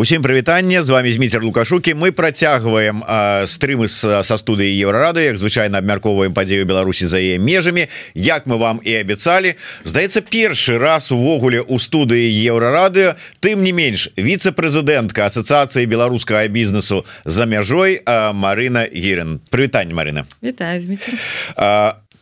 усім прывітанне з вами зміцер лукашукі. Мы працягваем стрымы са студыі еўрарады як звычайна абмярковваем падзею Беларусі за яе межамі. Як мы вам і абяцалі здаецца першы раз увогуле у студыі еўрарады тым не менш віцэ-прэзідэнтка асацыяцыі беларускага бізнесу за мяжой Марына гірын прывітанне Марына. Вітаю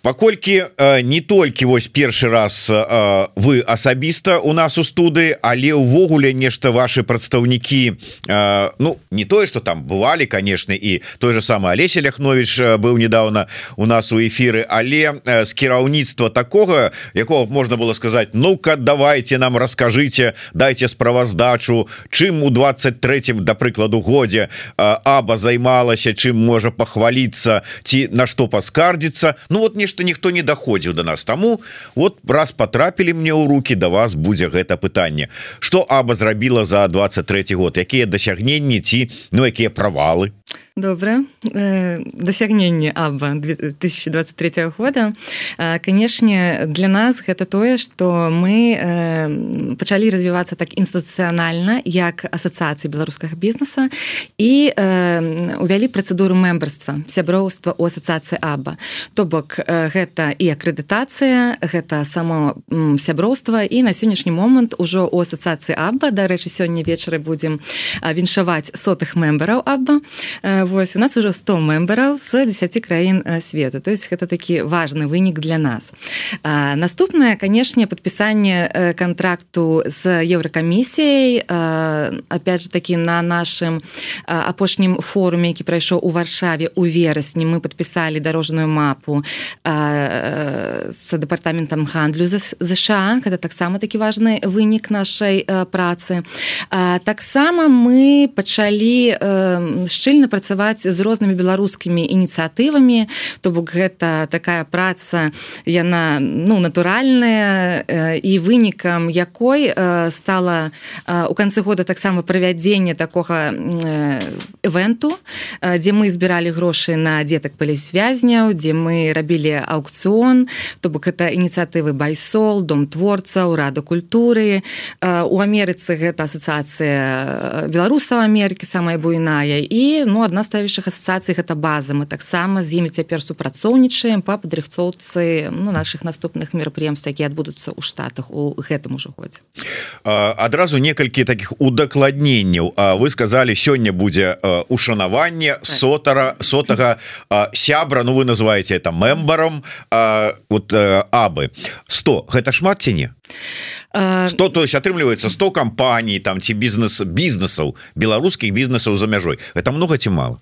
паколькі э, не толькі вось першы раз э, вы асабіста у нас у студы але увогуле нешта ваши прадстаўнікі э, Ну не тое что там бывалі конечно і той же самый Олеся ляхнович быў недавно у нас у эфиры але з кіраўніцтва такого якого можна было сказать ну-ка давайте нам расскажите дайте справаздачу чым у 23 да прыкладу годзе аба займалася чым можа похвалиться ці на что паскардзіцца Ну вот нешта ніхто не даходзіў до нас. Тому вот раз потрапілі мне ў руки до вас будзе гэта пытанне что аба зрабіла за 23 год? Якія дасягненні ці ну якія правалы добра э, дасягненне аба 2023 года. Канешне для нас гэта тое что мы э, пачалі развівацца так інстытуцыянальна як асацыяцыі беларускага бізнеса і э, увялі працэдуру мембарства сяброўства у асацыяцыі аба то бок гэта і акрэдытацыя гэта само сяброўства і на сённяшні момант ужо у асацыяцыі аба дарэчы сёння вечары будзем віншаваць сотых мембараў аба вось у нас уже 100 мембараў з 10 краін свету то есть гэта такі важны вынік для нас. А, наступнае канешне подпісанне контракту з еўракамісіяй опять же таки на нашим апошнім форуме які прайшоў у варшаве у верасні мы подпісалі дарожную мапу с дэпартаментам гандлю ЗША гэта таксама такі важны вынік нашай працы. Таксама мы пачалі шчыльна працаваць працаваць з рознымі беларускімі ініцыятывамі то бок гэта такая праца яна ну натуральная і вынікам якой стала у канцы года таксама правядзенне такога ивенту дзе мы збіралі грошы на дзетак палісвязняў дзе мы рабілі аукцыон то бок это ініцыятывы байсол дом творцаў рада культуры. У Амерыцы гэта асацыяцыя беларусаў Амерыкі самая буйная і ну адна старэйшых асацыяцый гэта база. Мы таксама з імі цяпер супрацоўнічаем па падрыхцоўцы ну, наших наступных мерапрыемств якія адбудуцца ў штатах у гэтым ужо годзе адразу некалькі таких удакладненняў. Вы сказали сёння будзе ушанаванне так. сотара сотага сябра Ну вы называете это мембаром вот абы. 100 гэта шмат ці не что то есть атрымліваецца 100 кампаній там ці бізнес бізнесаў беларускіх бізнесаў за мяжой это много ці мало?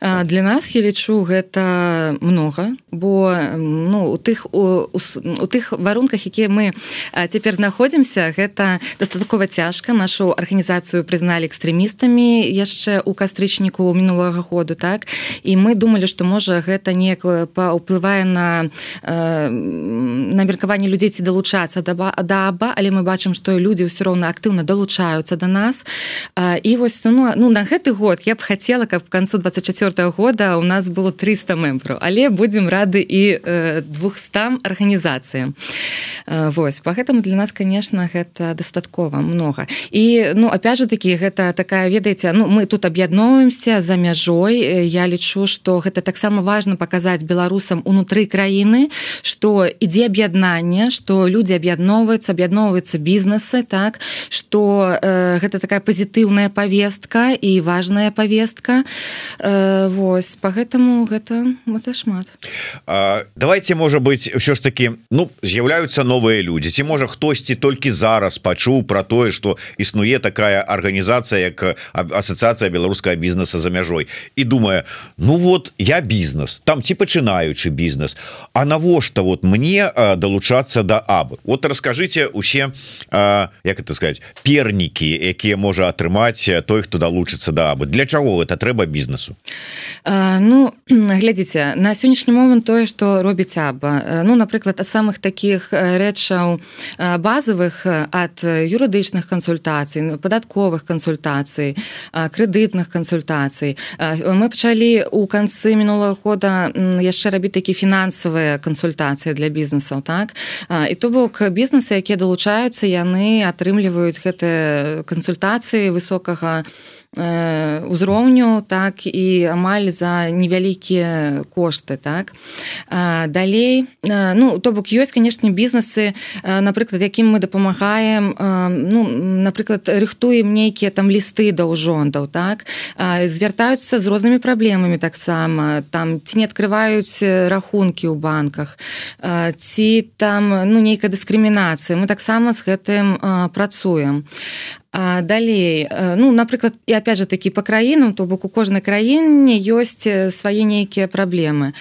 Для нас я лічу гэта много бо ну у тых у, у, у тых варунках якія мы цяпер знаходзімся гэта дастаткова цяжка. Нашу арганізацыю прызналі экстрэмістамі яшчэ у кастрычніку мінулага году так? І мы думалі что можа гэта неяк паўплывае на э, на меркаванне людзей ці далучацца да даба але мы бачым што людзі ўсё роўна актыўна далучаюцца да нас. І вось ну, ну на гэты год я б хацела каб в канцу 24 -го года у нас было 300 мембраў але будзем рады і 200 арганізацыям. Вось по гэтаму для нас конечно гэта дастаткова много і ну опять же таки гэта такая ведаеце Ну мы тут аб'ядноўваемся за мяжой. Я лічу что гэта таксама важно показаць беларусам унутры краіны что ідзе аб'яднанне что люди аб'ядноўваюцца аб'ядноўваюцца бізнесы так что э, гэта такая пазітыўная повестка і важная повестка э, Вось по гэтаму гэта это шмат. А, давайте можа быть все ж таки ну з'яўляюцца новыя люди ці можа хтосьці толькі зараз пачуў про тое что існуе такая органнізацыя як асацыяцыя беларускага бізнеса за мяжой і думае ну вот я бізнес там ці пачынаючы бізнес А навошта вот мне далучацца до да абы? Вот расскажите усе як это сказать пернікі якія можа атрымаць той хто далучыцца да абы. Для чаго это трэба бізнесу? А, Ну глядзіце на сённяшні момант тое что робіць аба. Ну напрыклад а самых таких рэчаў базовых ад юрыдычных кансультацый падатковых кансультацый крэдытных кансультацый. Мы пачалі у канцы мінулого года яшчэ рабіць такі фінансавыя кансультацыі для бізнесаў так? І то бок бізнес якія далучаюцца яны атрымліваюць гэтыя кансультацыі высокага узроўню так і амаль за невялікія кошты так. Далей ну то бок ёсць канешне бізнесы напрыклад якім мы дапамагаем ну напрыклад рыхтуем нейкія там лісты да ўжондаў так. Звяртаюцца з рознымі праблемамі таксама там ці не открываюць рахункі ў банках ці там ну нейкая дыскрымінацыя мы таксама з гэтым працуем А далей. Ну напрыклад і опять же такі по краінам то бок у кожнай краіне ёсць свае нейкія праблемы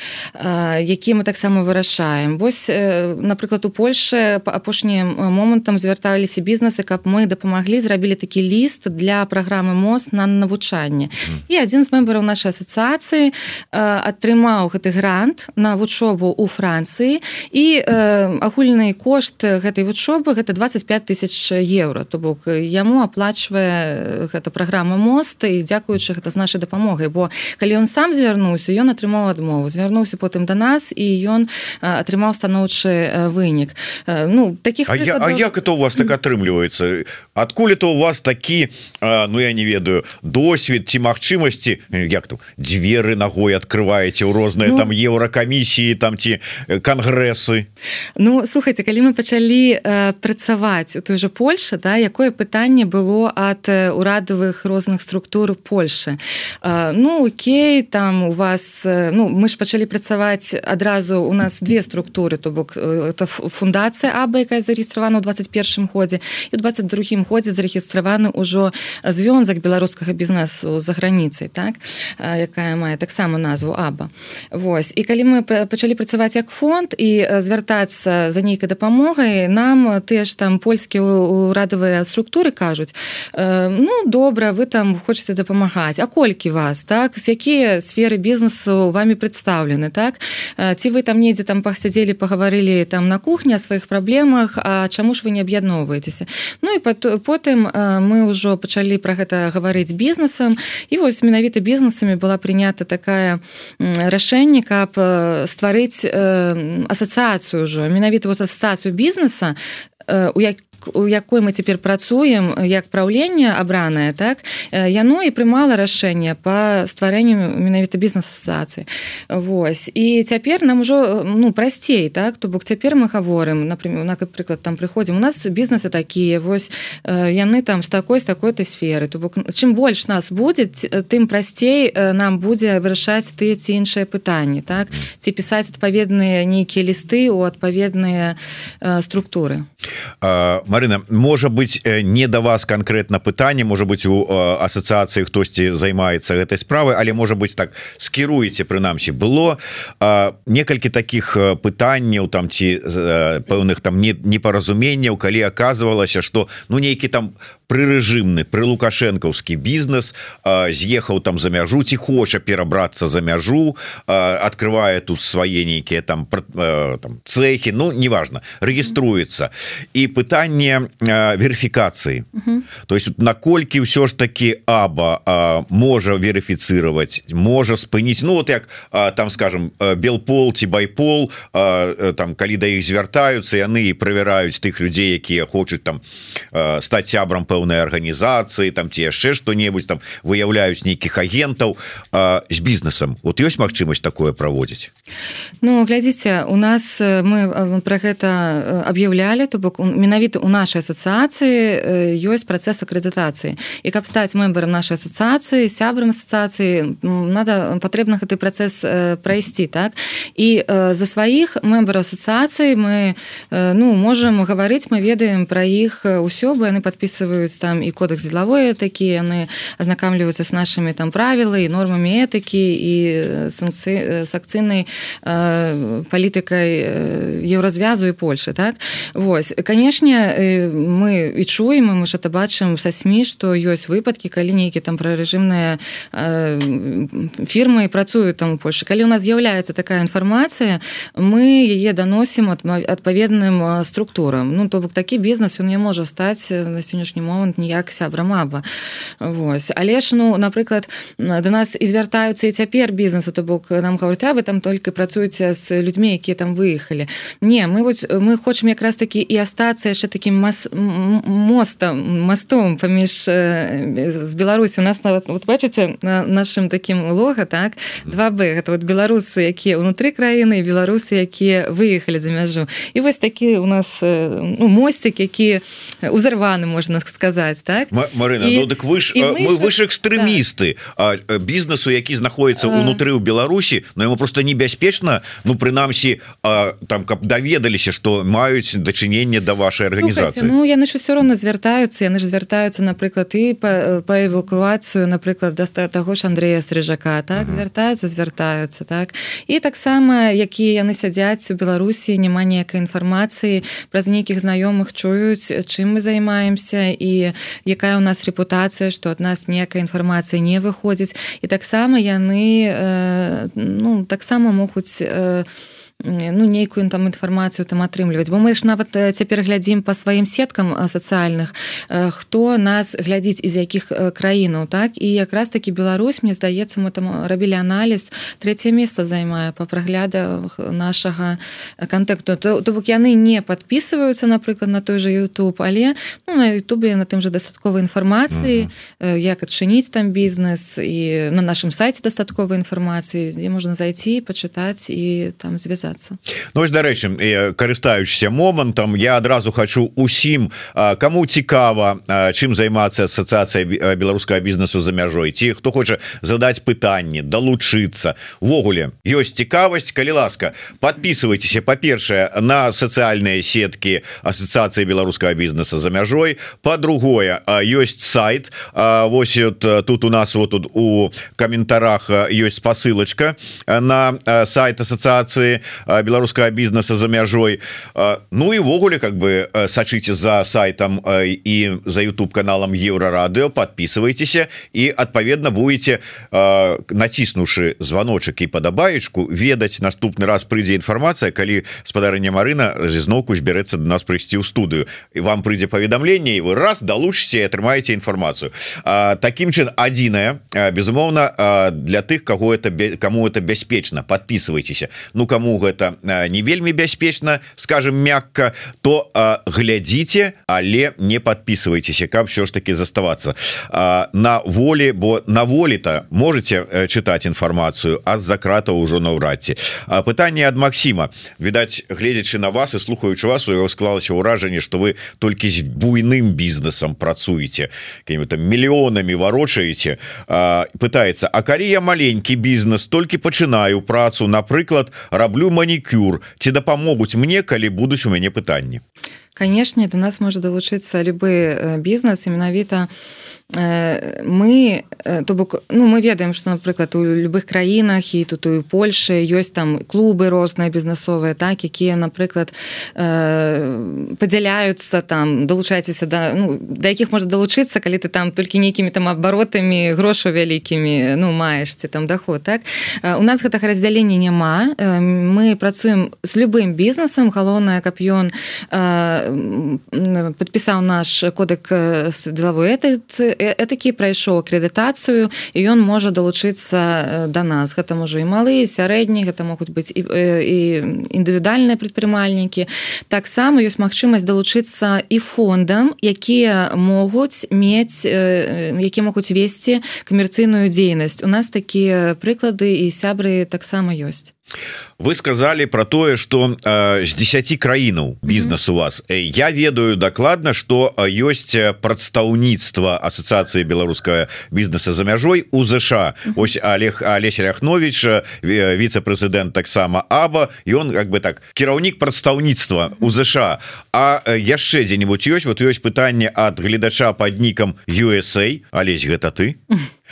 які мы таксама вырашаем. Восьось напрыклад у Польше по апошнім момантам звярталіся бізнесы каб мы дапамаглі зрабілі такі ліст для праграмы мост на навучанне. І адзін з мембараў нашай асацыяцыі атрымаў гэты грант на вучобу у Францыі. І агульны кошт гэтай вучобы гэта 25 тысяч евро то бок яму аплачвае гэта праграма моста і дзякуючы гэта з нашай дапамогай бо калі ён сам звярнуўся ён атрымаў адмову. Звярнуўся потым да нас і ён атрымаў станоўчы вынік. Ну таких а, я, а як это у вас так атрымліваецца? Адкуль это у вас такі ну я не ведаю досвед ці магчымасці? Як тут дзверы ногой открываеце ў розныя ну, там еўракамісіі там ці кангрэсы? Ну слухайте калі мы пачалі э, працаваць у той же Польша да якое пытанне было ад урадавых розных структур Польши. Ну Окей там у вас ну мы ж пачалі працаваць адразу у нас две структуры то бок это фундацыя Аба якая зарегістравана ў 21 годзе і 22 годзе зарегістраваны ўжо звёнзак беларускага бізнесу за граніцай так? Якая мае таксама назву Аба Вось. І калі мы пачалі працаваць як фонд і звяртацца за нейкай дапамогай нам ты ж там польскія урадавыя структуры кажуць кажуць ну добра вы там хочетце дапамагаць а колькі вас так? З якія сферы бізнесу вами представлены так? Ці вы там недзе там пасядзелі пагаварылі там на кухні о сваіх праблемах А чаму ж вы не аб'ядноўваецеся Ну і потым мы ўжо пачалі про гэта гаварыць бізнесам і вось менавіта бізнесамі была прынята такая рашэнне каб стварыць асацыяцыю ўжо менавіта вот асацыяцыю бізнеса у як у якой мы цяпер працуем як праўленне абранае так яно і прымала рашэнне по стварэнню менавіта бізнес-асацыі. Вось. І цяпер нам ужо ну прасцей так то бок цяпер мы гаворым например напрыклад там прыходзім. У нас бізнесы такія вось яны там з такой з такой-то сферы. То бок чым больш нас будзе тым прасцей нам будзе вырашаць тыя ці іншыя пытанні так ці пісаць адпаведныя нейкія лісты у адпаведныя структуры Марына можа быть не да вас конкретно пытанне можа быть у асацыяцыі хтосьці займаецца гэтай справы але можа быть так скіруеце прынамсі было некалькі таких пытанняў там ці пэўных там не непаразуменняў калі оказывалася что ну нейкі там прырэжымны пры лукашэнкаўскі бізнес з'ехаў там за мяжу ці хоча перабрацца за мяжу открывае тут свае нейкія там там цехі Ну неважно рэгіструецца. І пытанне верыфікацыі то есть наколькі ўсё ж таки аба можа верыфіцировать можа спыніць Ну вот як там скажем белпол ці байпол там калі да іх звяртаюцца яны і правяраюць тых людзей якія хочуць там стаць сябрам пэўнай арганізацыі там ці яшчэ что-небудзь там выяўляюць нейкіх агентаў з бізнесам вот ёсць магчымасць такое праводзіць Ну глядзіце у нас мы про гэта аб'яўлялі то бок менавіта у нашай асацыяцыі ёсць працэс акрэдытацыі і каб стаць мембарам нашай асацыяцыі сябрам асацыяцыі надо патрэбна гэты працэс прайсці так? І за сваіх мембараў асацыяцыі мы ну можемм гаварыць мы ведаем пра іх ўсё бы яны подписываюць там і кодекс дзелавой такі яны азнакамліваюцца з нашымі там правілы і нормамі этыкі і санкцыі с акцыйнай э, палітыкай еўразвязу і Польшы так? Вось канешне мы і чуем мы ж это бачым са сМ што ёсць выпадкі калі нейкі там прарэжымныя фірмы працуюць там у Польшы калі у нас з'яўляецца такая інфармацыя мы яе даносім адпаведным структурам. Ну то бок такі бізнес ён не можа стаць на сённяшні момант ніяк сябра маба Вось але ж ну напрыклад до нас і звяртаюцца і цяпер бізнесу то бок нам гаварця вы там только працуеце з людзьмі якія там выехалі не мы вот мы хочам якраз такі і астацца яшчэ таким мас мостам мастом паміж з Беларусі у нас нават вот бачыце на нашим таким лога так? 2б гэта вот беларусы якія унутры краіны беларусы якія выехалі за мяжу і вось такі у нас ну, мосцік які узарваны можна сказаць так? Марына і, ну, дык вы ж мы выше экстрэмісты так. бізнесу які знаходіцца унутры ў Беларусі но ему просто небяспечна ну прынамсі там каб даведаліся что маюць дачыненне да вашай арганізацыі Ну яны ж все равно звяртаюцца яны ж звяртаюцца напрыклад і па, па эвакуацыю напрыклад да таго ж Андрея срыжака так звяртаюцца звяртаюцца так. І таксама якія яны сядзяць у Беларусі няма ніякай інфармацыі праз нейкіх знаёмых чуюць чым мы займаемся і якая у нас рэпутацыя што ад нас ніякай інфармацыі не выходзіць і таксама яны э, ну таксама могуць э, ну нейкую там інфармацыю там атрымліваць бо мы ж нават цяпер глядзім по сваім сеткам сацыяльных хто нас глядзіць з якіх краінаў так? І якраз таки Беларусь мне здаецца мы там рабілі аналіз третье месца займае по праглядах нашага контакту то, то бок яны не подписываются напрыклад на той же YouTube але ну, на Ютубе на тым же дастатковай інфармацыі uh -huh. як адчыніць там бізнес і на нашым сайте дастатковай інфармацыі дзе можна зайти пачытаць і там звязаць звяртацца Ну ось дарэчы карыстаючыся момантам я адразу хочу усім кому цікава чым займацца асацыяцыя беларускага бізнесу за мяжой ці хто хоча задаць пытанне далучыцца. Ввогуле ёсць цікавасць калі ласка подписывайтеся па-першае на сацыяльныя сеткі асацыяцыі беларускага бізнеса за мяжой. По-другое ёсць сайт Вось тут у нас вот тут у каментарах ёсць спасылочка на сайт асацыяцыі беларускага бізнеса за мяжой Ну івогуле как бы сачыце за сайтам і за YouTube каналам еўрарадыо подписывайтеся і адпаведна будете націснуўшы званочак і падабаечку ведаць наступны раз прыйдзе інфармацыя калі спадарня Марына зізноўку збярэцца до нас прыйсці ў студыю і вам прыйдзе паведамленне і вы раз далучыце атрымаеце інфармацыю таким чын адзіная безумоўна для тых кого это кому это бяспечна подписывайтеся Ну кому гэта гэта не вельмі бяспечна скажем мякка то глядзіце але не подписывайтеся каб все ж таки заставацца. На волі бо на волі-то можете чытаць інфармацыю а з-за крата ўжо наўрадці пытанне ад Макссіма відаць гледзячы на вас і слухаючы вас у яго склалася ўражанне что вы толькі з буйным бізнесам працуеце какими-то мільёнамі варочаеце. Пытается А калі я маленькі бізнес толькі пачынаю працу напрыклад раблю манікюр ці дапамогуць мне калі будуць у мяне пытанні канешне до нас можа далучыцца любы бізнес і менавіта Э, мы э, то бок ну мы ведаем что напрыклад у любых краінах і тут у Польше ёсць там клубы розныя бізнесовыя так якія напрыклад э, падзяляюцца там далучайцеся да ну, да якіх можа далучыцца калі ты там толькі нейкімі там абаротамі грошу вялікімі ну маешце там доход так? У нас гэтага раздзялення няма мы працуем з любым бізнесам галоўнае каб ён подпісаў наш кодек делавой этыцы такі прайшоў акрэдытацыю і ён можа далучыцца да нас. Гэта можа і малы сярэдні гэта могуць быць і, і індывідуальныя прадпрымальнікі таксама ёсць магчымасць далучыцца і фондам якія могуць мець які могуць весці камерцыйную дзейнасць у нас такія прыклады і сябры таксама ёсць вы сказали про тое что э, з 10 краінаў бізнес у вас. Э, я ведаю дакладна что ёсць прадстаўніцтва асацыяцыі беларускага бізнеса за мяжой у ЗША ось Олег Олесь Ляхнович віце-прэзідэнт таксама Аба ён как бы так кіраўнік прадстаўніцтва у ЗША А. Яшчэ дзе-нибудь ёсць вот ёсць пытанне ад гледача под нікам USA Олесь гэта ты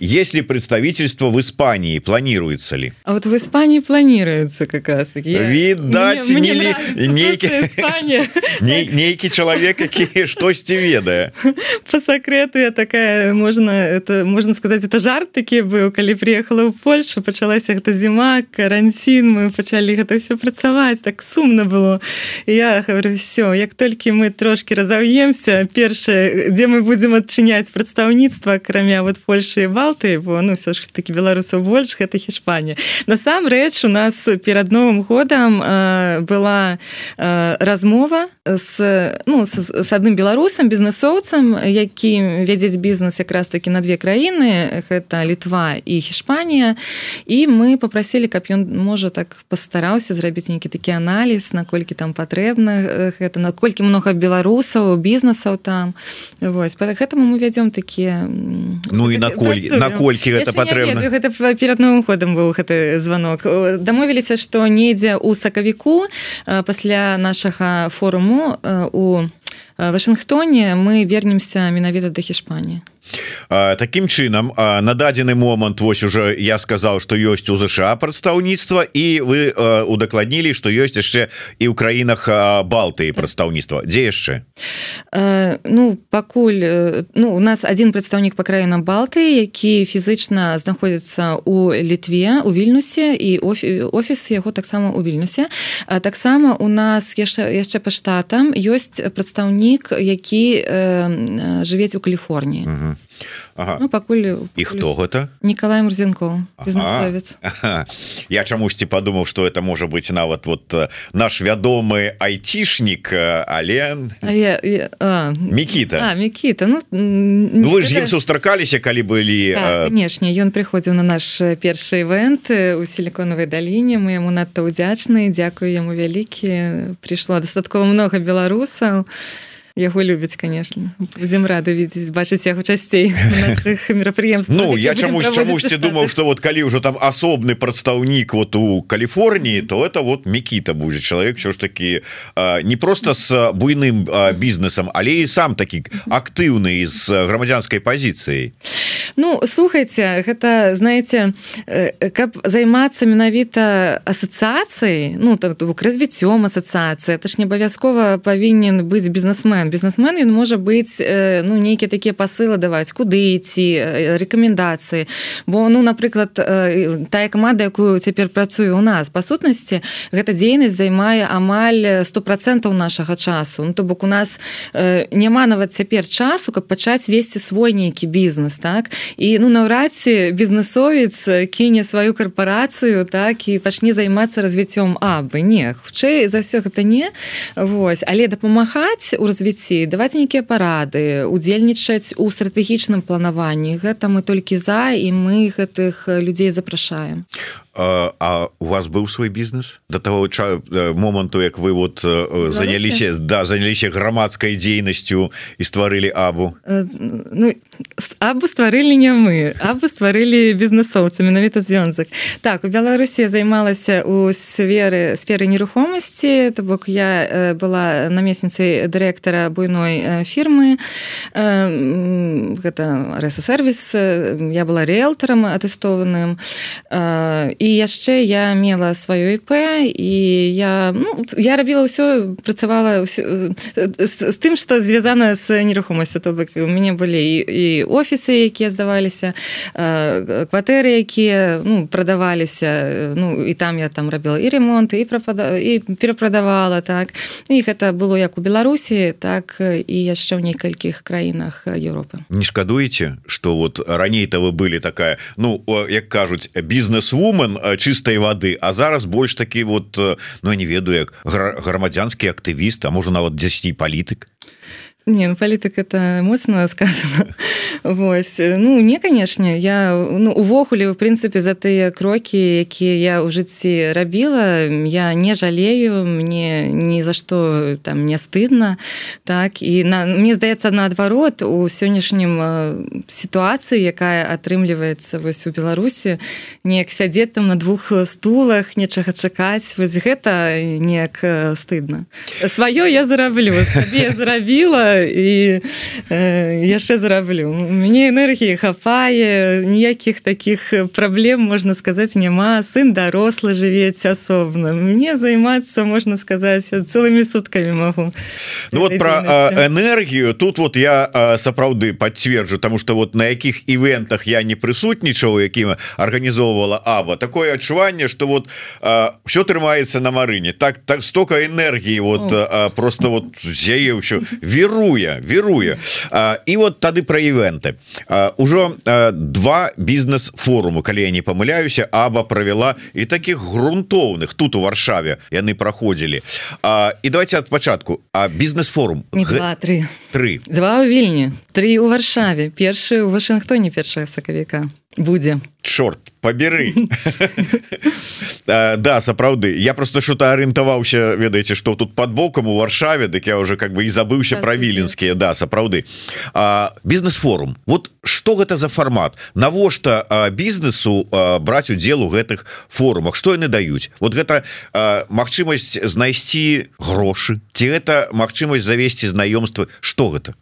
если представительство в Испании? Планируется ли? А вот в Испании планируется как раз таки видать нейкий человек какие штосьці ведая? По секрету я такая можно это можно сказать это жарт такі быў калі приехала в Польшу пачалася гэта зіма карантин мы пачалі гэта все працаваць так сумно было. Я говорю все як толькі мы трошки разаўемся першае дзе мы будзем адчыняць прадстаўніцтва акрамя вот Польши балты бо ну все ж таки беларусаў больш гэта Хішпанія насамрэч у нас перад новым годам э, была э, размова с ну с, с адным беларусам бізнесоўцам які вядзець бізнес якраз таки на две краіны гэта літва і Хішпанія і мы попросили каб ён можа так пастараўся зрабіць нейкі такі аналіз наколькі там патрэбна гэта наколькі много беларусаў бізнесаў там. Вось по гэтаму мы вядзём такія Ну і наколь наколькі гэта патрэбна гэта перад новым ходам быў гэты звонок. Дамовіліся што недзе у сакавіку пасля нашага форуму у Вашынгтоне мы вернемся менавіта да Хішпаніі Такім чынам на дадзены момант вось уже я сказал что ёсць у ЗША прадстаўніцтва і вы удакладнілі что ёсць яшчэ і ў краінах Балтыі прадстаўніцтва дзе яшчэ Ну пакуль ну у нас один прадстаўнік по краінам Балты які фізычна знаходзіцца у літве у вільнусе і офіс яго таксама у вільнусе таксама у нас яшчэ яшчэ па штатам ёсць прадстаўнік які жывець у Каліфорніі uh -huh ага. ну, пакуль і хто гэта Николай мурзенко бізнесовец ага. я чамусьці подумаў что это можа быть нават вот э, наш вядомы айцішнік Ален. Мікіта. Мікіта ну, ну вы ж ім сустракаліся калі былі канешне ён прыходзіў на наш першы івент у сіліконавай даліне. Мы яму надта ўдзячны Дякую яму вялікі. Прыйшло дастаткова много беларусаў. і яго любяць конечно. Будем рады видеть бачыць яго часцей мерапрыемств Ну я чамусь чамусьці думаў что вот калі ўжо там асобны прадстаўнік вот у Каліфорніі то это вот Мікіта будзе чалавек що ж таки не просто с буйным бізнесам але і сам такі актыўны з грамадзянскай пазіцыяй. Ну слухайте гэта знаете каб займацца менавіта асацыяцыяй ну так бок развіццём асацыяцыі это ж не абавязкова павінен быць бізнесмен бізнесмен бізнесмен ён можа быць ну нейкія такія пасылы даваць куды ісці рэкамендацыі бо ну напрыклад тая каманда якую цяпер працую у нас па сутнасці гэта дзейнасць займае амаль сто процентаў нашага часу. Ну то бок у нас няма нават цяпер часу каб пачаць весці свой нейкі бізнес так? І ну наўрад ці бізнесовец кіне сваю карпорацыю так і пачне займацца развіццём абы. Не хутчэй за все гэта не. Вось. Але дапамагаць у развіцці развіцці даваць нейкія парады удзельнічаць у стратэгічным планаванні. Гэта мы толькі за і мы гэтых людзей запрашаем а, а у вас быў свой бізнес? До того ча моманту як вы вот заняліся? да заняліся грамадскай дзейнасцю і стварылі абу. Ну, абу стварылі не мы абу стварылі бізнесоўцы менавіта звёнзак так у Беларусі займалася у сферы сферы нерухомасці то бок я была намесніцай дырэктара буйной фірмы. Гэта рэсасервіс я была риэлтарам атэстованым. І і яшчэ я мела сваё іп і я ну, я рабіла ўсё працавала ўсё, з, з тым што звязана з нерухомасцю. То бок у мяне былі і, і офісы якія здаваліся кватэры якія ну прадаваліся ну і там я там рабіла і ремонт і прапада і перапрадавала так. І гэта было як у Беларусі так і яшчэ ў некалькіх краінах Еўропы. Не шкадуеце что вот раней-то вы былі такая ну як кажуць бізнес-вумен чыстай воды. А зараз больш такі вот Ну не ведаю як грамадзянскі актывіст а можа нават 10 палітык Не ну, палітык это моцна сказано. Вось ну не канешне я ну увогуле в прынцыпе за тыя крокі якія я ў жыцці рабіла я не жалею мне ні за што там не стыдна так. І на мне здаецца наадварот у сённяшнім сітуацыі якая атрымліваецца вось у Беларусі неяк сядзець там на двух стулах нечага чакаць вось гэта неяк стыдна. Сваё я зараблю я зрабіла і э, яшчэ зраблю. Мне энергії хапае ніякіх таких праблем можна сказаць няма сын дарослы жывець асобна мне займацца можна сказаць цэлымі суткамі могу. Ну вот про энергію тут вот я сапраўды подцверджу тому что вот на якіх івентах я не прысутнічаў якім арганізоўвала Аба такое адчуванне что вот все трымаецца на марыне. Так так столько энергии вот О. просто вот зяе ўсё веруя веруя. І вот тады про івенты ужо два бізнес-форуму калі я не памыляюся Аба провяла і таких грунтоўных тут у варшаве яны праходзілі і давайте ад пачатку а бізнес-форум два три. Три. Два у вільні три у варшаве першы у Вашынгтоне першая сакавіка будзе чорт поберы да сапраўды. Я просто что-то арыентаваўся ведаеце что тут под боком у варшаве дык я уже как бы і забыўся про віленскія. Да сапраўды. Бізнес-форум. Вот что гэта за формат навошта бізнесу браць удзел у гэтых форумах? Что яны даюць? Вот гэта магчымасць знайсці грошы ці гэта магчымасць завесці знаёмства? Что гэта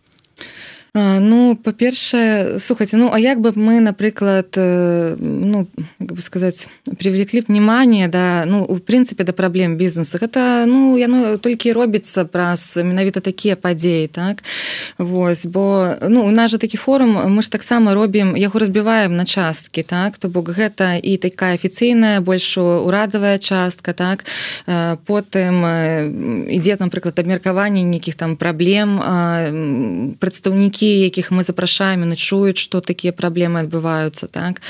Ну па-першае слухайте Ну а як бы мы напрыклад ну как бы сказать привлекли б внимание да ну у прынцыпе да праблем бізнесу это ну яно толькі робіцца праз менавіта такія падзеі так? Вось бо ну у нас же такі форум мы ж таксама робім яго разбіваем на часткі так? То бок гэта і такая афіцыйная больш урадавая частка так? Потым ідзе напрыклад абмеркаванне нейкіх там праблем прадстаўнікі бацькі якіх мы запрашаем і чуюць што такія праблемы адбываюцца так?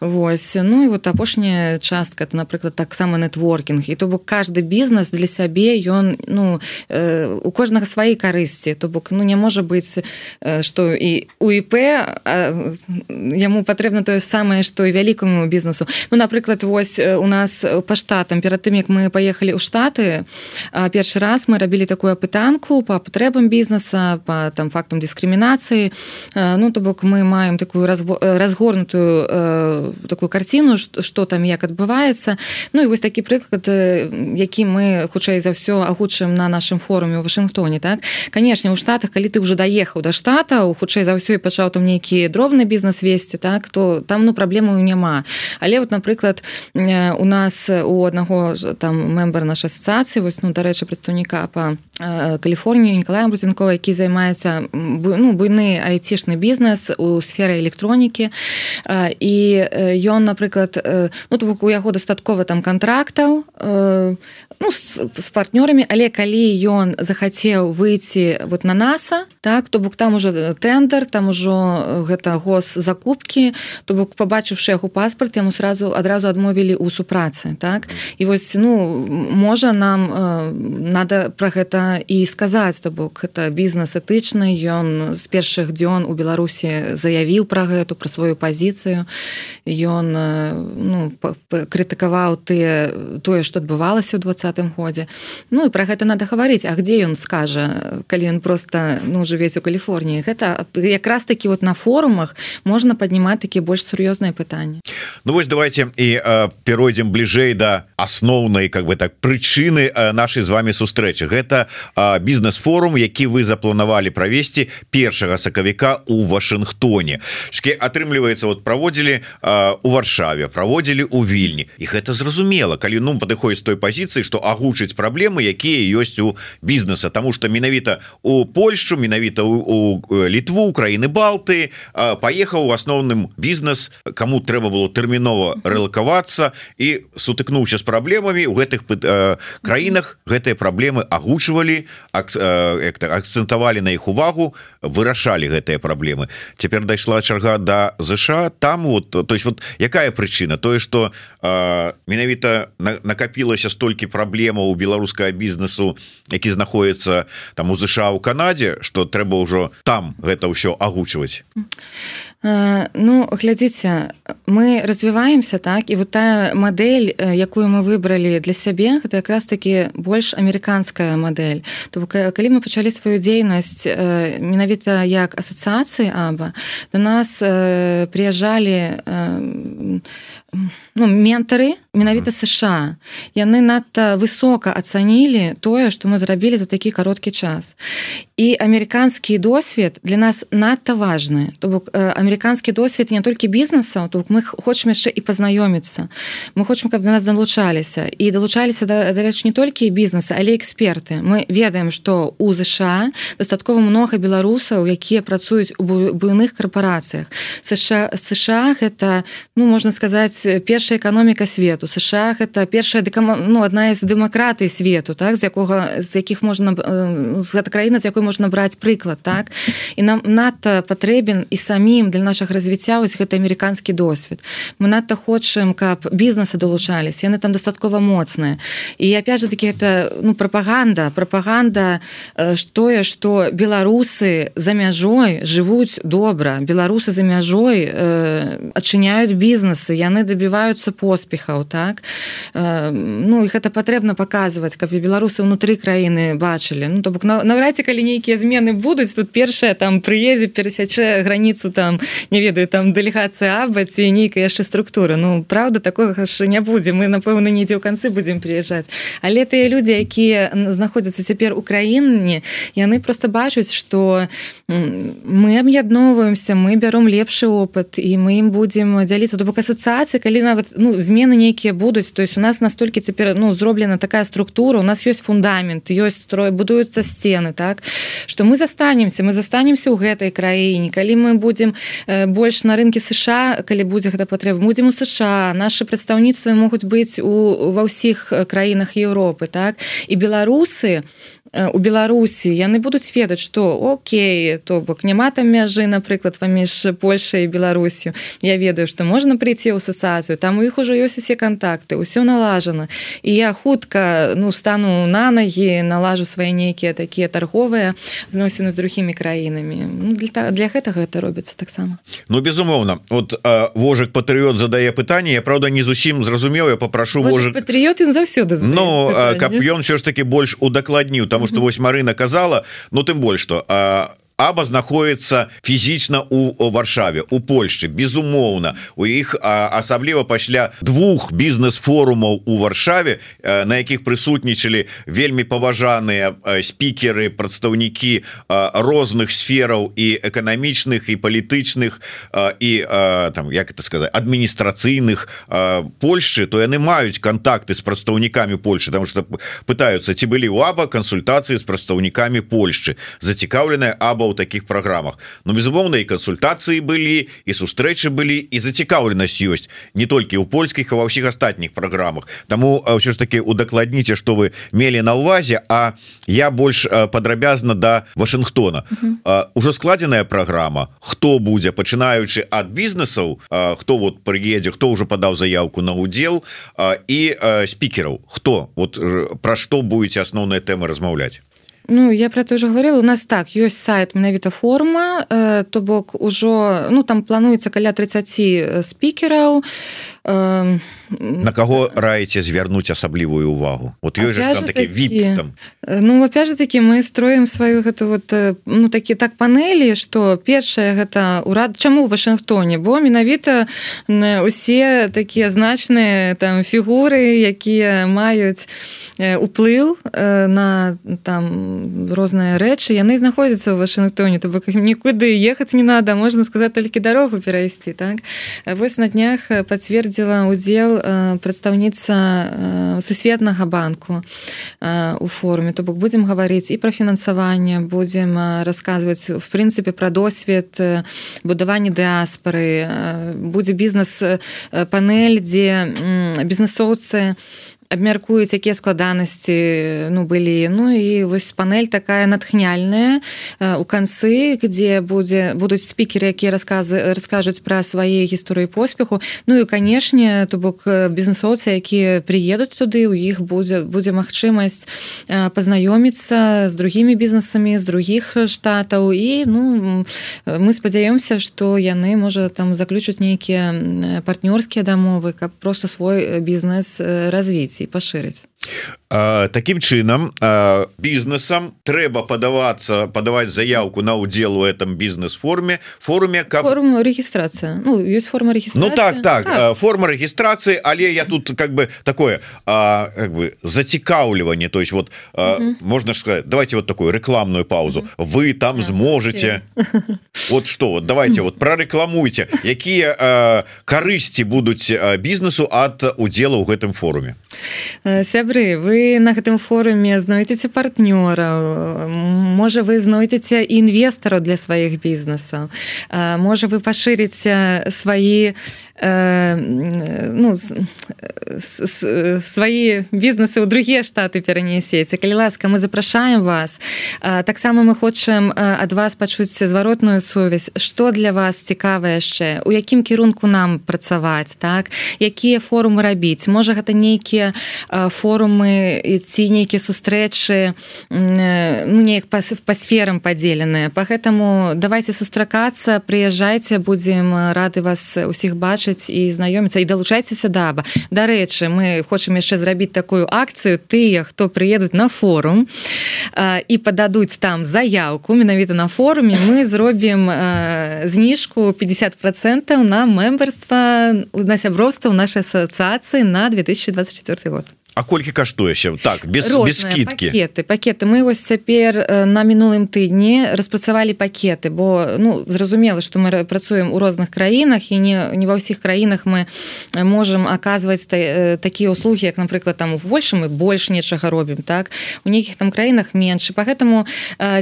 Вось ну і вот апошняя частка это напрыклад таксама нетворкінг і то бок каждый бізнес для сябе ён ну э, у кожнага свае карысці то бок ну не можа быць што і у іп яму патрэбна тое самае што і вялікаму бізнесу ну напрыклад вось у нас па штатам. Перад тым як мы паехалі ў штаты першы раз мы рабілі такую апытанку по патрэбам бізнеса по там фактам дыскрымінацыі інфармацыі ну то бок мы маем такую разгорнутую такую карціну что там як адбываецца. Ну і вось такі прыклад які мы хутчэй за ўсё агучым на нашым форуме у Вашынгтоне так? Канешне у штатах калі ты уже даехаў да штата у хутчэй за ўсё і пачаў там нейкі дробны бізнес весці так то там ну праблему няма. Але вот напрыклад у нас у аднаго там мембар нашай асацыі вось ну дарэчы прадстаўніка по Каліфорніі Николая Брузенкова які займаецца ну буйны айцішны бізнес у сферы электронікі. І ён напрыклад ну, бок у яго дастаткова там контрактаў ну, з, з партнёрамі але калі ён захацеў выйти вот на наса так то бок там уже тендер там ужо гэта гос закупки то бок побачыўшы яго паспорт яму сразу адразу адмовілі у супрацы так? І вось ну можа нам э, надо про гэта і сказаць то бок это бізнес этычны ён з першых дзён у беларусі заявіў про гэту про сваю пазіцыю. Ён ну крытыкаваў ты тое что адбывалася ў двадцатым годзе. Ну і про гэта надо гаварыць. А где ён скажа калі ён просто ну жывець у Каліфорніі гэта якраз таки вот на форумах можна паднімаць такі больш сур'ёзныя пытанні Ну вось давайте і перайдзем бліжэй да асноўнай как бы так прычыны нашай з вами сустрэчы гэта бізнес-форум які вы запланавалі правесці першага сакавіка у Вашынгтоне. Шке атрымліваецца вот праводзілі у варшаве праводзілі у вільні. І гэта зразумела калі ну падыходзіць той пазіцыі што агучыць праблемы якія ёсць у бізнеса. Таму что менавіта у Польшу менавіта у літву краіны балты паехаў у асноўным бізнес кому трэба было тэрмінова рэлакавацца і сутыкнуўся з праблемамі у гэтых краінах гэтыя праблемы агучвалі акцэнтавалі на іх увагу вырашалі гэтыя праблемы цяпер дайшла чарга да ЗША там вот то есть вот якая прычына? Тое что менавіта накапілася столькі праблемаў у беларускага бізнесу які знаходіцца там у ЗША у Канадзе что трэба ўжо там гэта ўсё агучваць. Ну глядзіце мы развіваемся так і вот тая модель якую мы выбралі для сябе гэта якраз таки больш амерыканская модель то калі мы пачалі сваю дзейнасць менавіта як асацыяцыі аба до нас прыязджалі ну, ментары менавіта сша. Яны надта высока ацанілі тое што мы зрабілі за такі кароткі час. І амерыканскі досвед для нас надта важны то бок амерыканскі досвед не толькі бізнеса то мы хочам яшчэ і пазнаёміцца мы хочам каб до нас далучаліся і далучаліся да, дарэч не толькі бізнеса але эксперты. Мы ведаем что у ЗША дастаткова много беларусаў якія працуюць у буйных карпорацыях сша сша это ну можна сказаць першая эканоміка свету сша это першая ну одна из дэмакратый свету так з якога з якіх можна з гэта краіна з якой можна браць прыклад так. І нам надта патрэбен і самім для наших развіцця вось гэта амерыканскі досвед. Мы надта хочам каб бізнесы долучались яны там дастаткова моцныя. І опять же таки это ну пропаганда пропаганда тое что беларусы за мяжой живуць добра. Беларусы за мяжой адчыняюць бізнесы яны добиваются поспехаў так? Ну их это патрэбна показывать каб і беларусы внутри краіны бачылі. Ну то бок наўрад ці калі нейкія змены будуць тут першая там прыедзе перасячэ границу там не ведаю там дэлегацыя абаці нейкая яшчэ структура ну правда такое не будзе. Мы напэўна недзе ў канцы будзем прыязджаць. Але тыя людзі якія знаходзяцца цяпер у краіне яны просто бачуць что мы аб'ядноўваемся мы бяром лепшы опыт і мы ім будзем дзяліцца. То бок асацыяцыі калі нават ну змены нейкія будуць то есть у нас настолькі цяпер ну зроблена такая структура у нас ёсць фундамент ёсць строй будуюцца сцены так что мы застанемся мы застанемся ў гэтай краіне калі мы будзем больш на рынке сша калі будзе гэта патрэба будзем у сша. Наши прадстаўніцтвы могуць быць у ва ўсіх краінах Еўропы так. І беларусы у беларусі яны будуць ведаць что Окей то бок няма там мяжы напрыклад паміж Польшай беларусю. Я ведаю что можна прийти ў сасацыю там у іх ужо ёсць усе контакты ўсё налажана. І я хутка ну стану на ногі налажу свае нейкія такія торговыя зносіны з другімі краінамі. Ну, для, для гэтага это робіцца таксама. Ну безумоўна. Вот вожык патрыот задае пытанне. Я правда не зусім зразумеў. Я попрошу вожык патрыот ён заўсёды Ну каб ён все ж таки больш удакладніў. Там потому что вось Марына казала Ну тым больш что а Аба знаходіцца фізічна у варшаве у Польшчы. Безумоўна у іх асабліва пасля двух бізнес-форумаў у варшаве на якіх прысутнічалі вельмі паважаныя спікеры прадстаўнікі розных сфераў і эканамічных і палітычных і там як это сказать адміністрацыйных Польшчы то яны маюць контакты з прадстаўнікамі Польши там что пытаются ці былі у аба кансультацыі з прадстаўнікамі Польшчы. Зацікаўленая аба ў таких программах. Но безумоўна і кансультацыі былі і сустрэчы былі і зацікаўленасць ёсць не толькі ў польскіх а ва ўсіх астатніх программах. Таму ўсё ж таки удакладніце что вы мелі на увазе А я больш падрабязна до да Вашынгтона ўжо складзеная программа. Хто будзе пачынаючы ад бізнесаў хто вот прыедзе хто ўжо падаў заявку на удзел і спікераў хто вот пра што будете асноўныя тэмы размаўляць Ну я про это уже говорила. У нас так ёсць сайт менавіта форма э, то бок ужо ну там плануецца каля 30 спікераў э, на кого раіце звярнуць асаблівую увагу? Вот ёсць же там такі вид там. ну опять же таки мы строим сваю гэту вот ну такі так панелі что першае гэта урад чаму в Вашынгтоне бо менавіта усе такія значныя там фігуры якія маюць уплыў на там розныя рэчы яны знаходзяцца ў Вашынгтоне то бок нікуды ехаць не надо можна сказать толькі дарогу перайсці так? Вось на днях пацвердзіла удзел прадстаўніца сусветнага банку у форме то бок будзем гаварыць і пра фінансаванне будзем расказваць в прынцыпе пра досвед будаванне дыаспары будзе бізнес панель дзе бізнесоўцы абмяркуюць якія складанасці ну былі. Ну і вось панель такая натхняльная у канцы где будзе будуць спікеры якія расказы раскажуць пра свае гісторыі поспеху. Ну і канешне то бок бізнесоўцы якія приедуць туды у іх будзе будзе магчымасць пазнаёміцца з другімі бізнесамі з другіх штатаў. І ну мы спадзяёмся что яны можа там заключуць нейкія партнёрскія дамовы каб просто свой бізнес развіць і пашырыць Такім чынам бізнесам трэба падавацца падаваць заявку на удзел у этом бізнес-форме форуме как форму регистрация. Ну есть форма регистрации. Ну так так, так. форма регистрации але я тут как бы такое а, как бы зацікаўліванне то есть вот угу. можно сказать давайте вот такую рекламную паузу. Вы там зможете вот что вот давайте вот прорекламуйте якія карысці будуць бізнесу от удзела ў гэтым форуме сябры вы на гэтым форуме знойдзеце партнёра. Можа вы знойдзеце інвестараў для сваіх бізнесаў. Можа вы пашырыце свае ну свае бізнесы ў другія штаты перанесеце калі ласка мы запрашаем вас. Таксама мы хочам ад вас пачуць зваротную сувязь. Что для вас цікава яшчэ? У якім кірунку нам працаваць так? Якія форумы рабіць? Можа гэта нейкія форумы ці нейкія сустрэчы ну неяк па, па сферам падзеленыя по гэтаму давайте сустракацца прыязджайце будзем рады вас усіх бачыць і знаёміцца і далучайцеся даба дарэчы мы хочам яшчэ зрабіць такую акцыю тыя хто прыедуць на форум і пададуць там заявку менавіта на форуме мы зробім зніжку 50 процентаў на мембарства на сяброўства ў нашай асацыяцыі на 2024 год А колькі каштуеще так без, без скидки. пакеты пакеты мы вось цяпер на мінулым тыдні распрацавалі пакеты бо ну зразумела что мы працуем у розных краінах і не не ва ўсіх краінах мы можем аказваць та, такія услуги як напрыклад там у больше мы больш нечага робім так? У нейкіх там краінах менш по гэтаму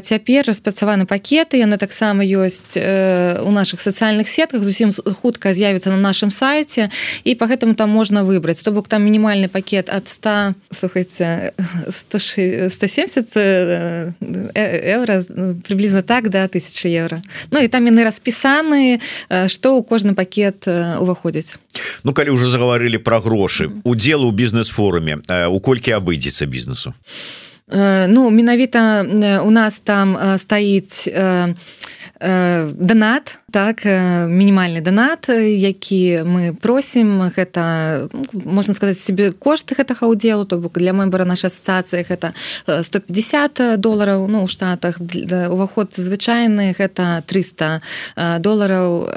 цяпер распрацаваны пакеты яны таксама ёсць у наших сацыяльных сетках зусім хутка з'явіцца на нашем сайте і по гэтаму там можна выбраць то бок там мінімальны пакет от 100 100 слухайте 170 евро приблизно так да тысячи евро. Ну і там яны распісаны что у кожны пакет уваходзіць Ну калі уже заговорили про грошы удзел у бізнес-форуме у колькі абыдзецца бізнесу Ну менавіта у нас там стаіць донат так мінімальны донат які мы просім гэта можна сказаць себе кошты гэтага удзелу то бок для мембара нашай асацыі гэта 150 долараў ну у штатах уваход звычайны гэта 300 долараў